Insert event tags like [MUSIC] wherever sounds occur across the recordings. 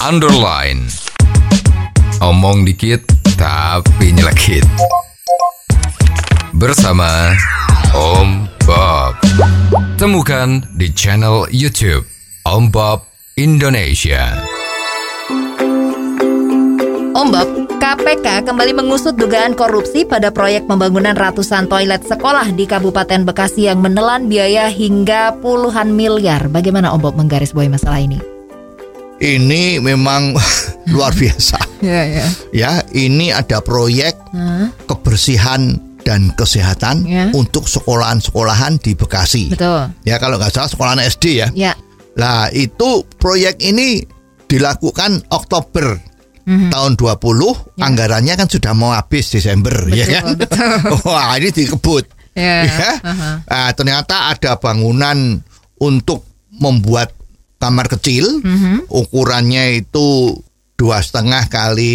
underline. Omong dikit tapi nyelekit. Bersama Om Bob. Temukan di channel YouTube Om Bob Indonesia. Om Bob, KPK kembali mengusut dugaan korupsi pada proyek pembangunan ratusan toilet sekolah di Kabupaten Bekasi yang menelan biaya hingga puluhan miliar. Bagaimana Om Bob menggarisbawahi masalah ini? Ini memang [LAUGHS] luar biasa. Ya, ya. Ya, ini ada proyek kebersihan dan kesehatan Ya. untuk sekolahan-sekolahan di Bekasi. Betul. Ya, kalau nggak salah sekolahan SD ya. Ya. Nah, itu proyek ini dilakukan Oktober tahun 20, anggarannya kan sudah mau habis Desember ya Ya. Betul, kan. betul. [LAUGHS] Wah, ini dikebut. Ya. Ya. Aha. Ah, ternyata ada bangunan untuk membuat kamar kecil, Mhm. ukurannya itu dua setengah kali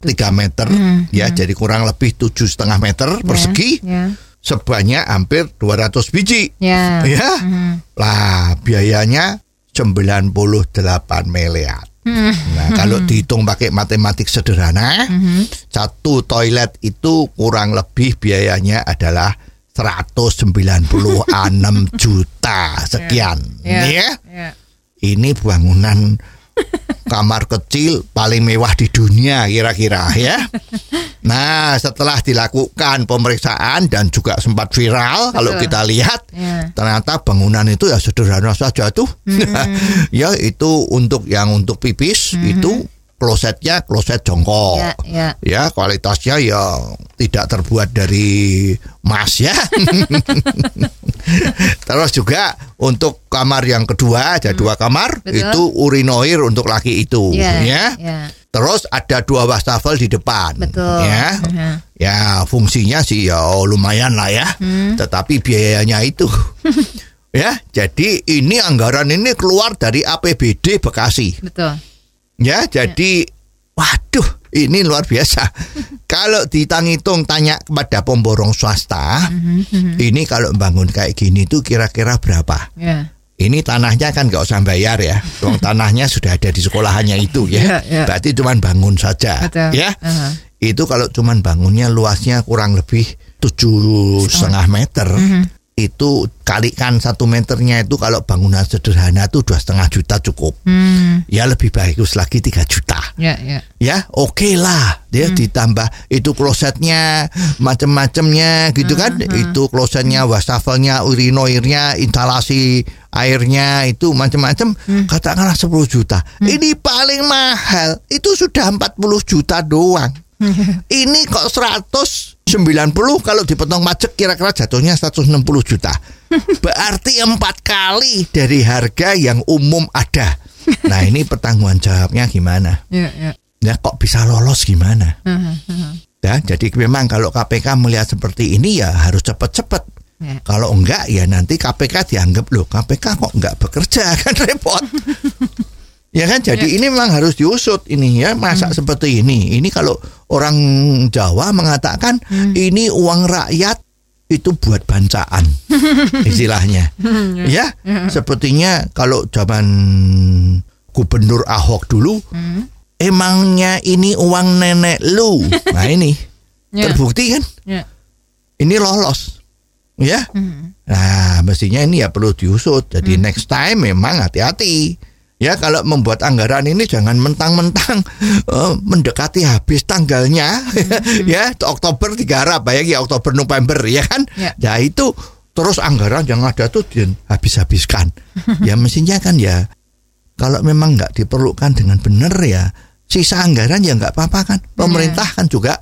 tiga meter, ya jadi kurang lebih tujuh setengah meter persegi, Mhm. Ya. sebanyak hampir 200 biji. Ya. Ya, lah biayanya 98 miliar. Mhm. Nah, kalau dihitung pakai matematik sederhana, satu toilet itu kurang lebih biayanya adalah 196 [LAUGHS] juta sekian. Ya. Ya. Ya. Ini bangunan kamar kecil paling mewah di dunia kira-kira ya. [LAUGHS] Nah, setelah dilakukan pemeriksaan dan juga sempat viral kalau Betul. kita lihat Ya. ternyata bangunan itu ya sederhana saja tuh. [LAUGHS] ya itu untuk yang untuk pipis itu klosetnya kloset jongkok. Ya, ya. Ya, kualitasnya ya tidak terbuat dari emas ya. [LAUGHS] Terus juga untuk kamar yang kedua ada dua kamar Hmm. Betul. itu urinoir untuk laki itu Ya. ya. Ya. Terus ada dua wastafel di depan. Betul. Ya. Mhm. Ya, fungsinya sih ya lumayan lah ya. Hmm. Tetapi biayanya itu. [LAUGHS] ya, jadi ini anggaran ini keluar dari APBD Bekasi. Betul. Ya, jadi waduh, ini luar biasa. [LAUGHS] kalau ditang-hitung tanya kepada pemborong swasta, Mhm. ini kalau bangun kayak gini tuh kira-kira berapa? Ya. Ini tanahnya kan nggak usah bayar ya. Uang [LAUGHS] tanahnya sudah ada di sekolahannya itu ya. Ya, ya. Berarti cuman bangun saja. Betul. Ya. Aha. Itu kalau cuman bangunnya luasnya kurang lebih tujuh setengah meter. Itu kalikan satu meternya itu kalau bangunan sederhana itu dua setengah juta cukup. Hmm. Ya lebih bagus lagi tiga juta. Ya, ya. ya oke lah. Dia ditambah itu klosetnya macem-macemnya gitu kan. Itu klosetnya wastafelnya urinoirnya instalasi airnya itu macem-macem. Katakanlah 10 juta. Ini paling mahal. Itu sudah 40 juta doang [LAUGHS] ini kok 190 kalau dipotong pajak kira-kira jatuhnya 160 juta [LAUGHS] berarti empat kali dari harga yang umum ada nah ini [LAUGHS] pertanggungan jawabnya gimana Ya, ya. ya kok bisa lolos gimana? Ya, jadi memang kalau KPK melihat seperti ini ya harus cepat-cepat. Ya. Kalau enggak ya nanti KPK dianggap loh KPK kok enggak bekerja kan repot. Ya kan jadi ini memang harus diusut ini ya masa seperti ini. Ini kalau orang Jawa mengatakan ini uang rakyat itu buat bancaan [LAUGHS] istilahnya. ya, sepertinya kalau zaman Gubernur Ahok dulu emangnya ini uang nenek lu. [LAUGHS] Nah ini Ya. terbukti kan? Ya. Ini lolos. Ya. Nah, mestinya ini ya perlu diusut. Jadi next time memang hati-hati. Ya, kalau membuat anggaran ini jangan mentang-mentang [LAUGHS] eh, mendekati habis tanggalnya. [LAUGHS] ya, Oktober digarap, bayangin Oktober November ya kan? Ya. Ya itu terus anggaran yang ada tuh habis-habiskan. ya [LAUGHS] mestinya kan ya kalau memang nggak diperlukan dengan benar ya sisa anggaran ya nggak apa-apa kan pemerintah kan juga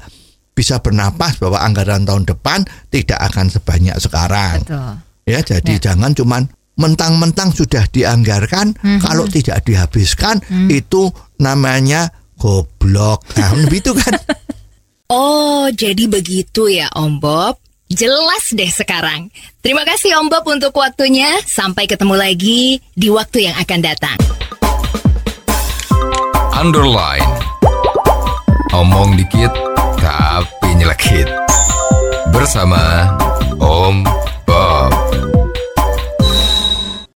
bisa bernapas bahwa anggaran tahun depan tidak akan sebanyak sekarang Betul. ya jadi Ya. jangan cuman mentang-mentang sudah dianggarkan kalau tidak dihabiskan itu namanya goblok nah begitu [LAUGHS] kan Oh, jadi begitu ya Om Bob. Jelas deh sekarang. Terima kasih Om Bob untuk waktunya. Sampai ketemu lagi di waktu yang akan datang. underline. Omong dikit tapi nyelekit. Bersama Om